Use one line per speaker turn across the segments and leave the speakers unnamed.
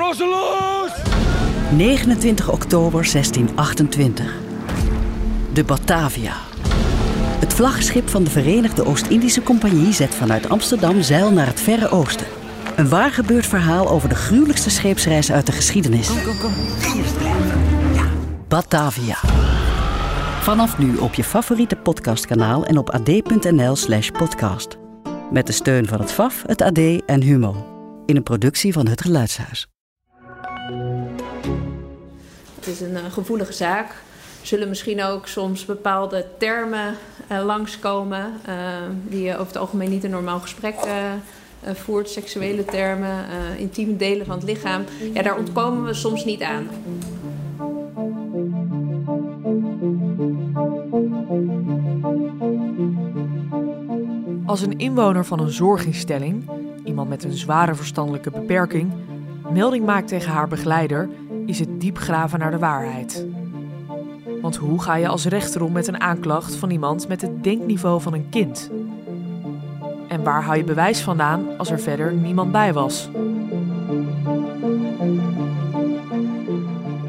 Trosseloos!
29 oktober 1628. De Batavia. Het vlaggenschip van de Verenigde Oost-Indische Compagnie zet vanuit Amsterdam zeil naar het Verre Oosten. Een waar gebeurd verhaal over de gruwelijkste scheepsreis uit de geschiedenis. Kom, kom, kom. Ja. Batavia. Vanaf nu op je favoriete podcastkanaal en op ad.nl/slash podcast. Met de steun van het FAF, het AD en Humo. In een productie van het Geluidshuis.
Het is een uh, gevoelige zaak. Zullen misschien ook soms bepaalde termen uh, langskomen uh, die je over het algemeen niet een normaal gesprek voert. Seksuele termen, intieme delen van het lichaam. Ja, daar ontkomen we soms niet aan.
Als een inwoner van een zorginstelling, iemand met een zware verstandelijke beperking, melding maakt tegen haar begeleider, is het diep graven naar de waarheid. Want hoe ga je als rechter om met een aanklacht van iemand met het denkniveau van een kind? En waar haal je bewijs vandaan als er verder niemand bij was?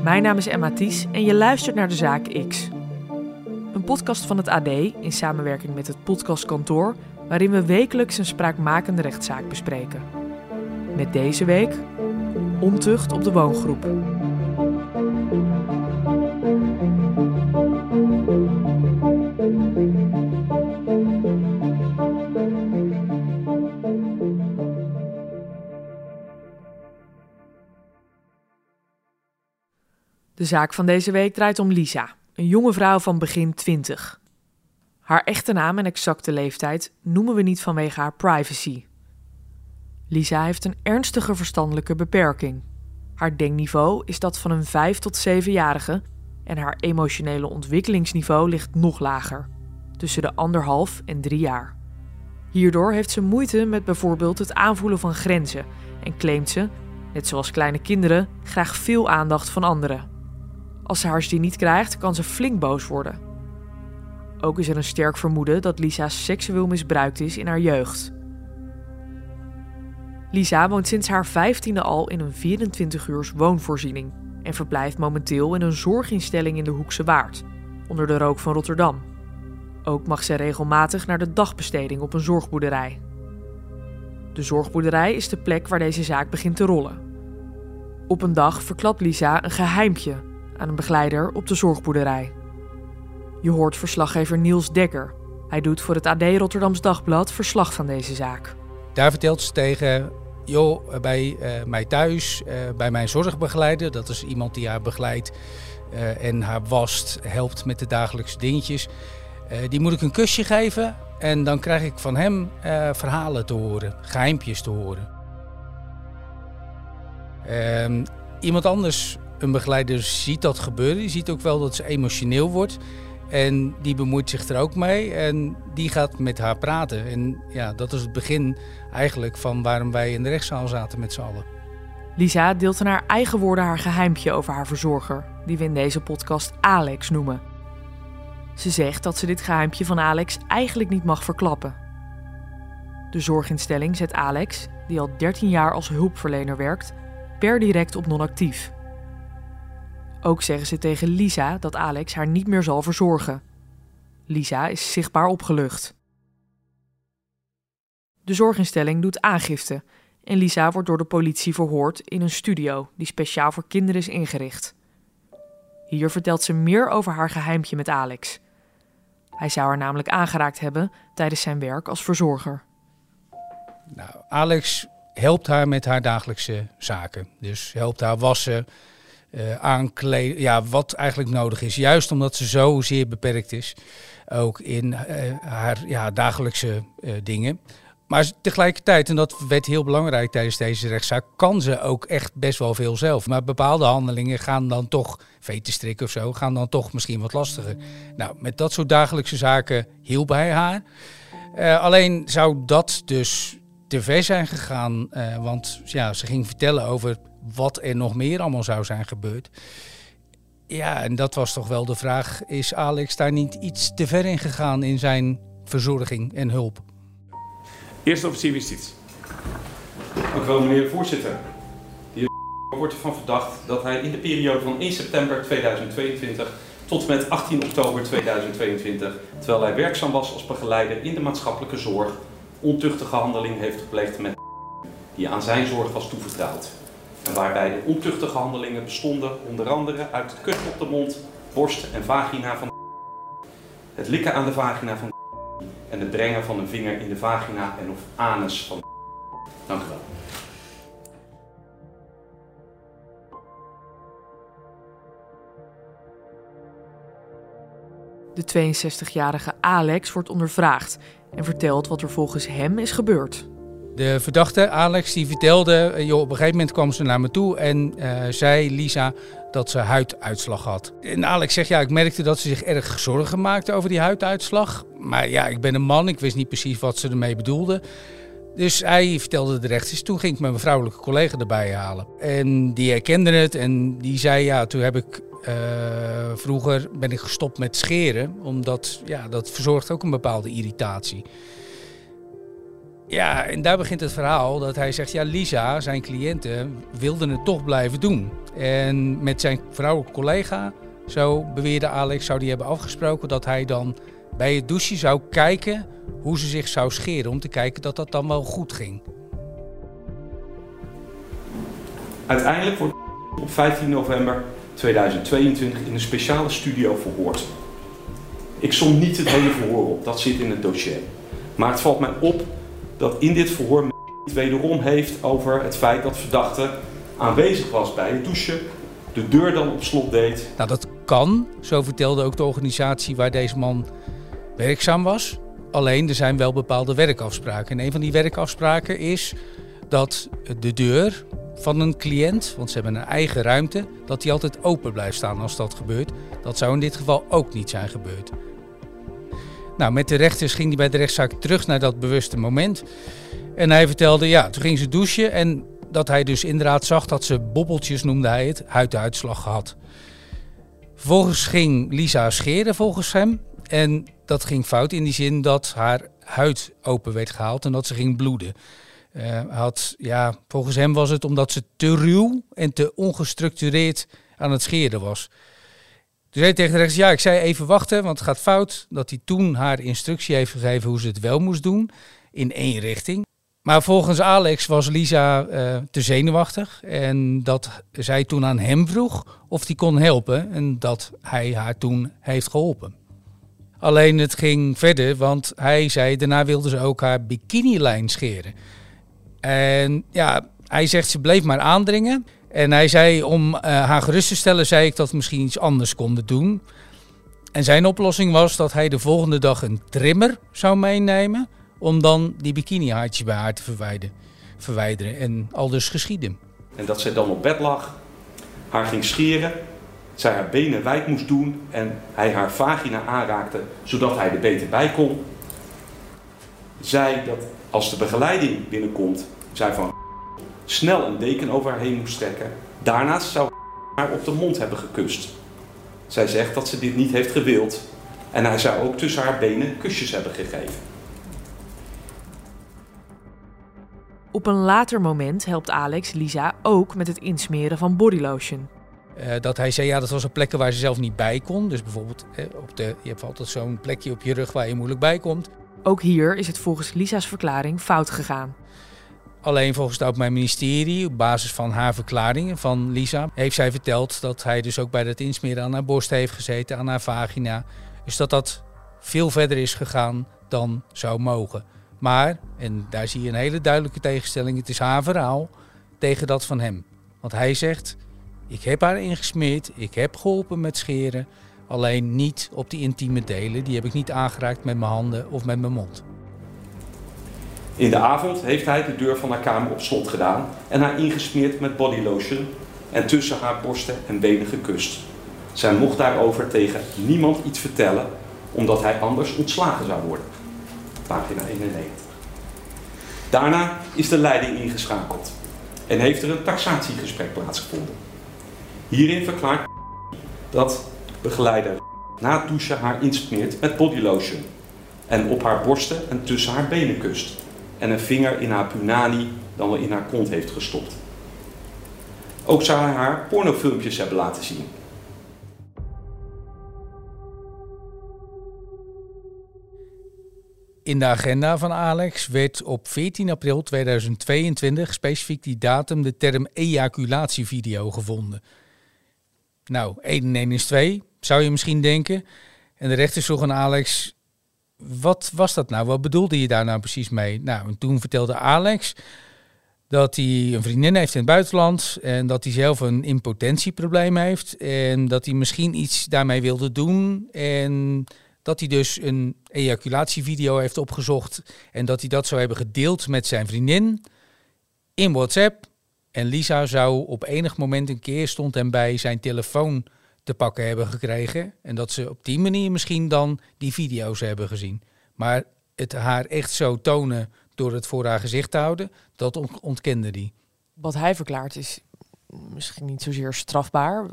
Mijn naam is Emma Ties en je luistert naar de zaak X. Een podcast van het AD in samenwerking met het podcastkantoor, waarin we wekelijks een spraakmakende rechtszaak bespreken. Met deze week ontucht op de woongroep. De zaak van deze week draait om Lisa, een jonge vrouw van begin 20. Haar echte naam en exacte leeftijd noemen we niet vanwege haar privacy. Lisa heeft een ernstige verstandelijke beperking. Haar denkniveau is dat van een 5 tot 7-jarige en haar emotionele ontwikkelingsniveau ligt nog lager, tussen de anderhalf en drie jaar. Hierdoor heeft ze moeite met bijvoorbeeld het aanvoelen van grenzen en claimt ze, net zoals kleine kinderen, graag veel aandacht van anderen. Als ze haar die niet krijgt, kan ze flink boos worden. Ook is er een sterk vermoeden dat Lisa seksueel misbruikt is in haar jeugd. Lisa woont sinds haar vijftiende al in een 24 uurs woonvoorziening en verblijft momenteel in een zorginstelling in de Hoekse Waard, onder de rook van Rotterdam. Ook mag zij regelmatig naar de dagbesteding op een zorgboerderij. De zorgboerderij is de plek waar deze zaak begint te rollen. Op een dag verklapt Lisa een geheimpje aan een begeleider op de zorgboerderij. Je hoort verslaggever Niels Dekker. Hij doet voor het AD Rotterdams Dagblad verslag van deze zaak.
Daar vertelt ze tegen, joh, bij uh, mij thuis, uh, bij mijn zorgbegeleider, dat is iemand die haar begeleidt uh, en haar wast, helpt met de dagelijkse dingetjes. die moet ik een kusje geven en dan krijg ik van hem verhalen te horen, geheimpjes te horen. Ehm, iemand anders een begeleider ziet dat gebeuren. Die ziet ook wel dat ze emotioneel wordt. En die bemoeit zich er ook mee en die gaat met haar praten. En ja, dat is het begin eigenlijk van waarom wij in de rechtszaal zaten met z'n allen.
Lisa deelt in haar eigen woorden haar geheimpje over haar verzorger, die we in deze podcast Alex noemen. Ze zegt dat ze dit geheimpje van Alex eigenlijk niet mag verklappen. De zorginstelling zet Alex, die al 13 jaar als hulpverlener werkt, per direct op non-actief. Ook zeggen ze tegen Lisa dat Alex haar niet meer zal verzorgen. Lisa is zichtbaar opgelucht. De zorginstelling doet aangifte en Lisa wordt door de politie verhoord in een studio die speciaal voor kinderen is ingericht. Hier vertelt ze meer over haar geheimpje met Alex. Hij zou haar namelijk aangeraakt hebben tijdens zijn werk als verzorger.
Nou, Alex helpt haar met haar dagelijkse zaken. Dus helpt haar wassen, uh, aankleden. Ja, wat eigenlijk nodig is. Juist omdat ze zo zeer beperkt is. Ook in uh, haar ja, dagelijkse uh, dingen. Maar tegelijkertijd, en dat werd heel belangrijk tijdens deze rechtszaak, kan ze ook echt best wel veel zelf. Maar bepaalde handelingen gaan dan toch, veten strikken of zo, gaan dan toch misschien wat lastiger. Nou, met dat soort dagelijkse zaken hielp hij haar. alleen zou dat dus te ver zijn gegaan, want ja, ze ging vertellen over wat er nog meer allemaal zou zijn gebeurd. Ja, en dat was toch wel de vraag: is Alex daar niet iets te ver in gegaan in zijn verzorging en hulp?
Eerste officier justitie. Wel, meneer de voorzitter. De
wordt ervan verdacht dat hij in de periode van 1 september 2022 tot met 18 oktober 2022, terwijl hij werkzaam was als begeleider in de maatschappelijke zorg, ontuchtige handeling heeft gepleegd met die aan zijn zorg was toevertrouwd. Waarbij de ontuchtige handelingen bestonden onder andere uit het kussen op de mond, borst en vagina van het likken aan de vagina van en het brengen van een vinger in de vagina en of anus van Dank u wel.
De 62-jarige Alex wordt ondervraagd en vertelt wat er volgens hem is gebeurd.
De verdachte Alex die vertelde, eh, joh, op een gegeven moment kwam ze naar me toe en uh, zei Lisa dat ze huiduitslag had. En Alex zegt, ja, ik merkte dat ze zich erg zorgen maakte over die huiduitslag. Maar ja, ik ben een man, ik wist niet precies wat ze ermee bedoelde. Dus hij vertelde de rechters. Toen ging ik mijn vrouwelijke collega erbij halen. En die herkende het en die zei, ja, toen heb ik uh, vroeger ben ik gestopt met scheren, omdat ja, dat verzorgt ook een bepaalde irritatie. Ja, en daar begint het verhaal dat hij zegt, ja, Lisa, zijn cliënten, wilden het toch blijven doen. En met zijn vrouwelijke collega, zo beweerde Alex, zou die hebben afgesproken dat hij dan bij het douchen zou kijken hoe ze zich zou scheren, om te kijken dat dat dan wel goed ging.
Uiteindelijk wordt op 15 november 2022 in een speciale studio verhoord. Ik som niet het hele verhoor op, dat zit in het dossier. Maar het valt mij op dat in dit verhoor het wederom heeft over het feit dat verdachte aanwezig was bij het douchen, de deur dan op slot deed.
Nou, dat kan, zo vertelde ook de organisatie waar deze man werkzaam was. Alleen er zijn wel bepaalde werkafspraken. En een van die werkafspraken is dat de deur van een cliënt, want ze hebben een eigen ruimte, dat die altijd open blijft staan als dat gebeurt. Dat zou in dit geval ook niet zijn gebeurd. Nou, met de rechters ging hij bij de rechtszaak terug naar dat bewuste moment. En hij vertelde, ja, toen ging ze douchen en dat hij dus inderdaad zag dat ze bobbeltjes, noemde hij het, huiduitslag had. Vervolgens ging Lisa scheren volgens hem. En dat ging fout in die zin dat haar huid open werd gehaald en dat ze ging bloeden. Uh, had, ja, volgens hem was het omdat ze te ruw en te ongestructureerd aan het scheren was. Dus hij tegen de rechts, ja, ik zei even wachten, want het gaat fout. Dat hij toen haar instructie heeft gegeven hoe ze het wel moest doen, in één richting. Maar volgens Alex was Lisa uh, te zenuwachtig en dat zij toen aan hem vroeg of hij kon helpen en dat hij haar toen heeft geholpen. Alleen het ging verder, want hij zei daarna wilde ze ook haar bikinilijn scheren. En ja, hij zegt ze bleef maar aandringen. En hij zei om uh, haar gerust te stellen, zei ik dat we misschien iets anders konden doen. En zijn oplossing was dat hij de volgende dag een trimmer zou meenemen. Om dan die bikinihaartjes bij haar te verwijderen. verwijderen. En al dus geschieden.
En dat zij dan op bed lag, haar ging scheren, zij haar benen wijd moest doen en hij haar vagina aanraakte zodat hij er beter bij kon. Zij dat als de begeleiding binnenkomt, zij van snel een deken over haar heen moest trekken. Daarnaast zou haar op de mond hebben gekust. Zij zegt dat ze dit niet heeft gewild en hij zou ook tussen haar benen kusjes hebben gegeven.
Op een later moment helpt Alex Lisa ook met het insmeren van bodylotion.
Uh, dat hij zei, ja, dat was een plekken waar ze zelf niet bij kon. Dus bijvoorbeeld, eh, op de, je hebt altijd zo'n plekje op je rug waar je moeilijk bij komt.
Ook hier is het volgens Lisa's verklaring fout gegaan.
Alleen volgens het Openbaar Ministerie, op basis van haar verklaringen van Lisa, heeft zij verteld dat hij dus ook bij dat insmeren aan haar borst heeft gezeten, aan haar vagina. Dus dat dat veel verder is gegaan dan zou mogen. Maar, en daar zie je een hele duidelijke tegenstelling, het is haar verhaal tegen dat van hem. Want hij zegt, ik heb haar ingesmeerd, ik heb geholpen met scheren, alleen niet op die intieme delen. Die heb ik niet aangeraakt met mijn handen of met mijn mond.
In de avond heeft hij de deur van haar kamer op slot gedaan en haar ingesmeerd met bodylotion en tussen haar borsten en benen gekust. Zij mocht daarover tegen niemand iets vertellen, omdat hij anders ontslagen zou worden. Pagina 91. Daarna is de leiding ingeschakeld en heeft er een taxatiegesprek plaatsgevonden. Hierin verklaart dat begeleider na het douchen haar insmeert met bodylotion en op haar borsten en tussen haar benen kust en een vinger in haar punani dan wel in haar kont heeft gestopt. Ook zou hij haar pornofilmpjes hebben laten zien.
In de agenda van Alex werd op 14 april 2022 specifiek die datum de term ejaculatievideo gevonden. Nou, 1 en 1 is 2, zou je misschien denken. En de rechter vroeg aan Alex, wat was dat nou? Wat bedoelde je daar nou precies mee? Nou, en toen vertelde Alex dat hij een vriendin heeft in het buitenland en dat hij zelf een impotentieprobleem heeft en dat hij misschien iets daarmee wilde doen en dat hij dus een ejaculatievideo heeft opgezocht en dat hij dat zou hebben gedeeld met zijn vriendin in WhatsApp. En Lisa zou op enig moment een keer stond hem bij zijn telefoon te pakken hebben gekregen. En dat ze op die manier misschien dan die video's hebben gezien. Maar het haar echt zo tonen door het voor haar gezicht te houden, dat ontkende hij.
Wat hij verklaart is misschien niet zozeer strafbaar.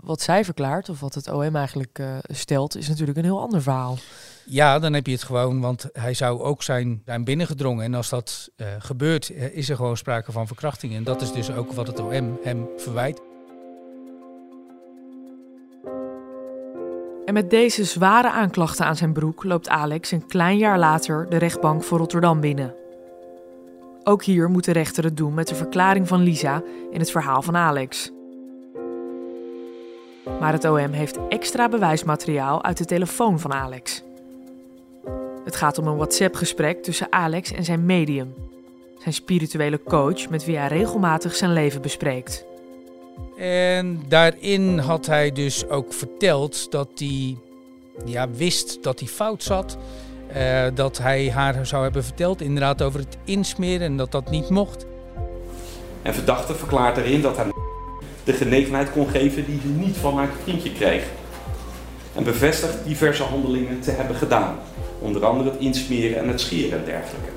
Wat zij verklaart, of wat het OM eigenlijk uh, stelt, is natuurlijk een heel ander verhaal.
Ja, dan heb je het gewoon, want hij zou ook zijn, zijn binnengedrongen. En als dat uh, gebeurt, uh, is er gewoon sprake van verkrachting. En dat is dus ook wat het OM hem verwijt.
En met deze zware aanklachten aan zijn broek loopt Alex een klein jaar later de rechtbank voor Rotterdam binnen. Ook hier moet de rechter het doen met de verklaring van Lisa in het verhaal van Alex. Maar het OM heeft extra bewijsmateriaal uit de telefoon van Alex. Het gaat om een WhatsApp-gesprek tussen Alex en zijn medium, zijn spirituele coach met wie hij regelmatig zijn leven bespreekt.
En daarin had hij dus ook verteld dat hij ja, wist dat hij fout zat. Uh, dat hij haar zou hebben verteld inderdaad over het insmeren en dat dat niet mocht.
En verdachte verklaart erin dat hij de genegenheid kon geven die hij niet van haar vriendje kreeg. En bevestigt diverse handelingen te hebben gedaan. Onder andere het insmeren en het scheren en dergelijke.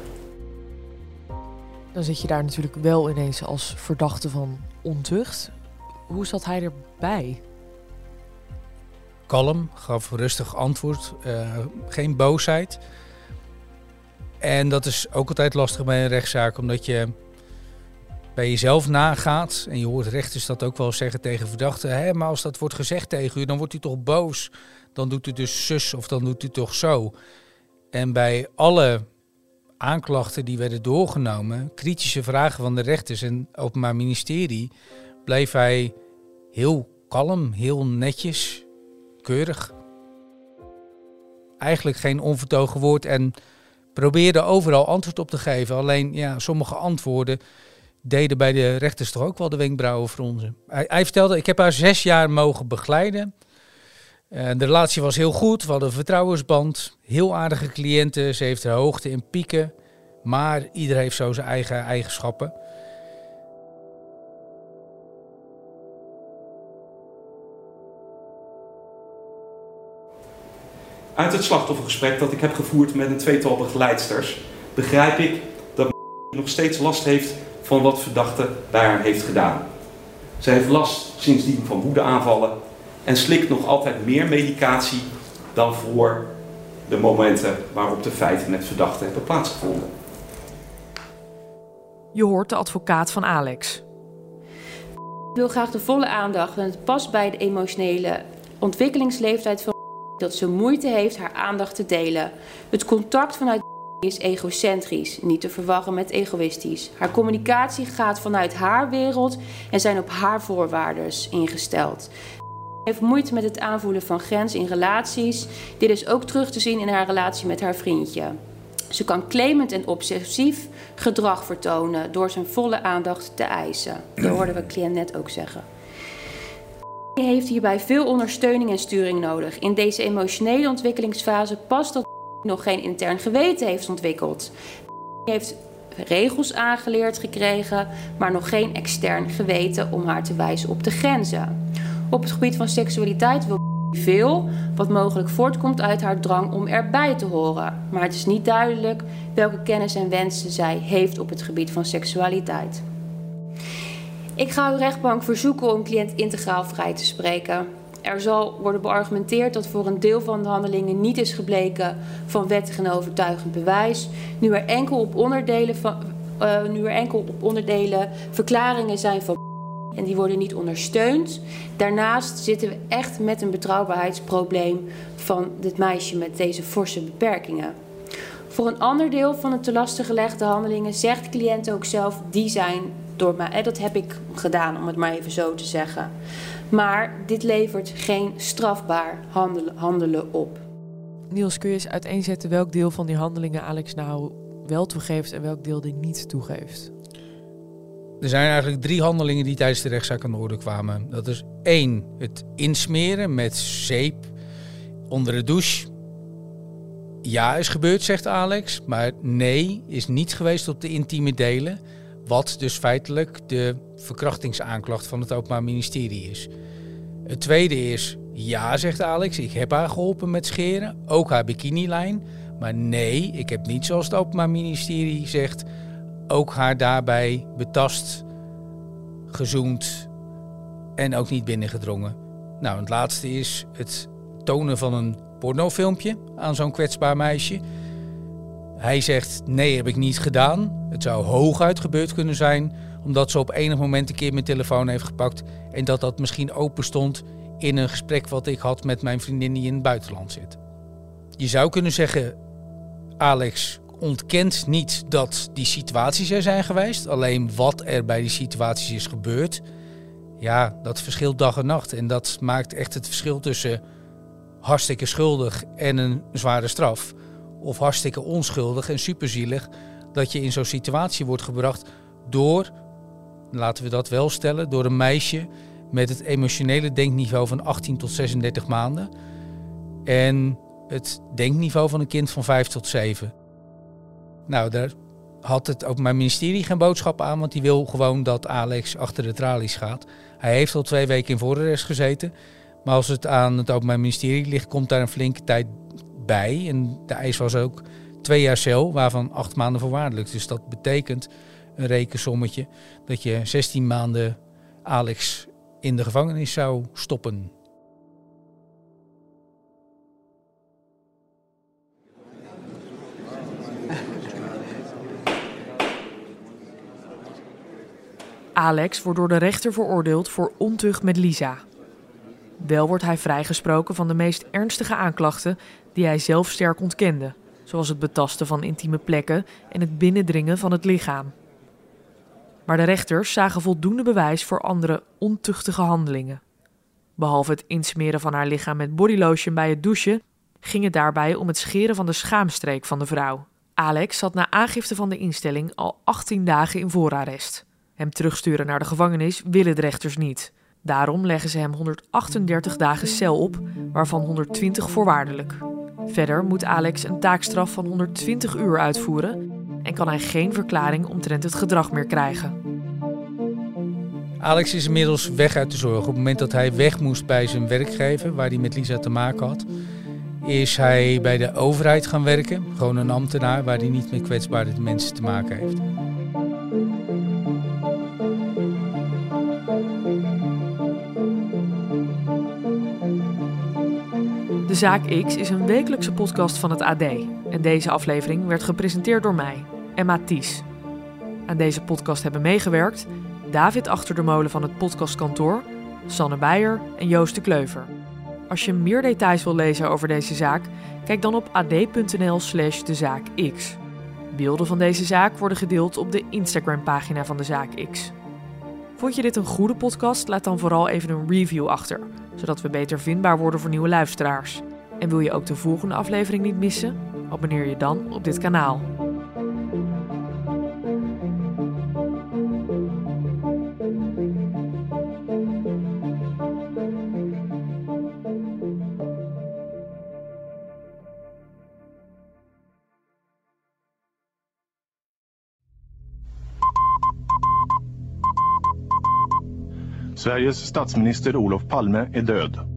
Dan zit je daar natuurlijk wel ineens als verdachte van ontucht. Hoe zat hij erbij?
Kalm, gaf rustig antwoord, uh, geen boosheid. En dat is ook altijd lastig bij een rechtszaak, omdat je bij jezelf nagaat. En je hoort rechters dat ook wel zeggen tegen verdachten. Hé, maar als dat wordt gezegd tegen u, dan wordt u toch boos. Dan doet u dus zus of dan doet u toch zo. En bij alle aanklachten die werden doorgenomen, kritische vragen van de rechters en het Openbaar Ministerie, bleef hij heel kalm, heel netjes, keurig. Eigenlijk geen onvertogen woord en probeerde overal antwoord op te geven. Alleen ja, sommige antwoorden deden bij de rechters toch ook wel de wenkbrauwen fronsen. Hij, hij vertelde, ik heb haar zes jaar mogen begeleiden. Uh, de relatie was heel goed, we hadden een vertrouwensband. Heel aardige cliënten, ze heeft haar hoogte en pieken. Maar ieder heeft zo zijn eigen eigenschappen.
Uit het slachtoffergesprek dat ik heb gevoerd met een tweetal begeleidsters, begrijp ik dat nog steeds last heeft van wat verdachte bij haar heeft gedaan. Zij heeft last sindsdien van woedeaanvallen en slikt nog altijd meer medicatie dan voor de momenten waarop de feiten met verdachte hebben plaatsgevonden.
Je hoort de advocaat van Alex.
Ik wil graag de volle aandacht en het past bij de emotionele ontwikkelingsleeftijd van dat ze moeite heeft haar aandacht te delen. Het contact vanuit is egocentrisch, niet te verwarren met egoïstisch. Haar communicatie gaat vanuit haar wereld en zijn op haar voorwaarden ingesteld. heeft moeite met het aanvoelen van grenzen in relaties. Dit is ook terug te zien in haar relatie met haar vriendje. Ze kan claimend en obsessief gedrag vertonen door zijn volle aandacht te eisen. Dat hoorden we cliënt net ook zeggen heeft hierbij veel ondersteuning en sturing nodig. In deze emotionele ontwikkelingsfase past dat nog geen intern geweten heeft ontwikkeld. heeft regels aangeleerd gekregen, maar nog geen extern geweten om haar te wijzen op de grenzen. Op het gebied van seksualiteit wil veel, wat mogelijk voortkomt uit haar drang om erbij te horen. Maar het is niet duidelijk welke kennis en wensen zij heeft op het gebied van seksualiteit. Ik ga uw rechtbank verzoeken om cliënt integraal vrij te spreken. Er zal worden beargumenteerd dat voor een deel van de handelingen niet is gebleken van wettig en overtuigend bewijs, nu er enkel op onderdelen, van, uh, nu er enkel op onderdelen verklaringen zijn van en die worden niet ondersteund. Daarnaast zitten we echt met een betrouwbaarheidsprobleem van dit meisje met deze forse beperkingen. Voor een ander deel van de te lastig gelegde handelingen zegt de cliënt ook zelf: die zijn door mij. Dat heb ik gedaan, om het maar even zo te zeggen. Maar dit levert geen strafbaar handelen, handelen op.
Niels, kun je eens uiteenzetten welk deel van die handelingen Alex nou wel toegeeft en welk deel die niet toegeeft?
Er zijn eigenlijk drie handelingen die tijdens de rechtszaak aan de orde kwamen. Dat is één, het insmeren met zeep onder de douche. Ja, is gebeurd, zegt Alex. Maar nee, is niet geweest op de intieme delen. Wat dus feitelijk de verkrachtingsaanklacht van het Openbaar Ministerie is. Het tweede is, ja, zegt Alex, ik heb haar geholpen met scheren, ook haar bikinilijn. Maar nee, ik heb niet zoals het Openbaar Ministerie zegt, ook haar daarbij betast, gezoend en ook niet binnengedrongen. Nou, het laatste is het tonen van een pornofilmpje aan zo'n kwetsbaar meisje. Hij zegt: Nee, heb ik niet gedaan. Het zou hooguit gebeurd kunnen zijn, omdat ze op enig moment een keer mijn telefoon heeft gepakt en dat dat misschien open stond in een gesprek wat ik had met mijn vriendin die in het buitenland zit. Je zou kunnen zeggen: Alex ontkent niet dat die situaties er zijn geweest, alleen wat er bij die situaties is gebeurd. Ja, dat verschilt dag en nacht. En dat maakt echt het verschil tussen hartstikke schuldig en een zware straf of hartstikke onschuldig en superzielig dat je in zo'n situatie wordt gebracht door, laten we dat wel stellen, door een meisje met het emotionele denkniveau van 18 tot 36 maanden en het denkniveau van een kind van 5 tot 7. Nou, daar had het ook mijn ministerie geen boodschap aan, want die wil gewoon dat Alex achter de tralies gaat. Hij heeft al twee weken in voorarrest gezeten. Maar als het aan het Openbaar Ministerie ligt, komt daar een flinke tijd bij. En de eis was ook twee jaar cel, waarvan acht maanden voorwaardelijk. Dus dat betekent een rekensommetje dat je 16 maanden Alex in de gevangenis zou stoppen.
Alex wordt door de rechter veroordeeld voor ontucht met Lisa. Wel wordt hij vrijgesproken van de meest ernstige aanklachten die hij zelf sterk ontkende, zoals het betasten van intieme plekken en het binnendringen van het lichaam. Maar de rechters zagen voldoende bewijs voor andere ontuchtige handelingen. Behalve het insmeren van haar lichaam met bodylotion bij het douchen, ging het daarbij om het scheren van de schaamstreek van de vrouw. Alex zat na aangifte van de instelling al 18 dagen in voorarrest. Hem terugsturen naar de gevangenis willen de rechters niet. Daarom leggen ze hem 138 dagen cel op, waarvan 120 voorwaardelijk. Verder moet Alex een taakstraf van 120 uur uitvoeren en kan hij geen verklaring omtrent het gedrag meer krijgen.
Alex is inmiddels weg uit de zorg. Op het moment dat hij weg moest bij zijn werkgever, waar hij met Lisa te maken had, is hij bij de overheid gaan werken. Gewoon een ambtenaar waar hij niet met kwetsbare mensen te maken heeft.
Zaak X is een wekelijkse podcast van het AD. En deze aflevering werd gepresenteerd door mij, Emma Ties. Aan deze podcast hebben meegewerkt David Achter de Molen van het podcastkantoor, Sanne Beijer en Joost de Kleuver. Als je meer details wil lezen over deze zaak, kijk dan op ad.nl/slash de zaak X. Beelden van deze zaak worden gedeeld op de Instagram-pagina van de Zaak X. Vond je dit een goede podcast? Laat dan vooral even een review achter, zodat we beter vindbaar worden voor nieuwe luisteraars. En wil je ook de volgende aflevering niet missen? Abonneer je dan op dit kanaal.
Sveriges statsminister Olof Palme är död.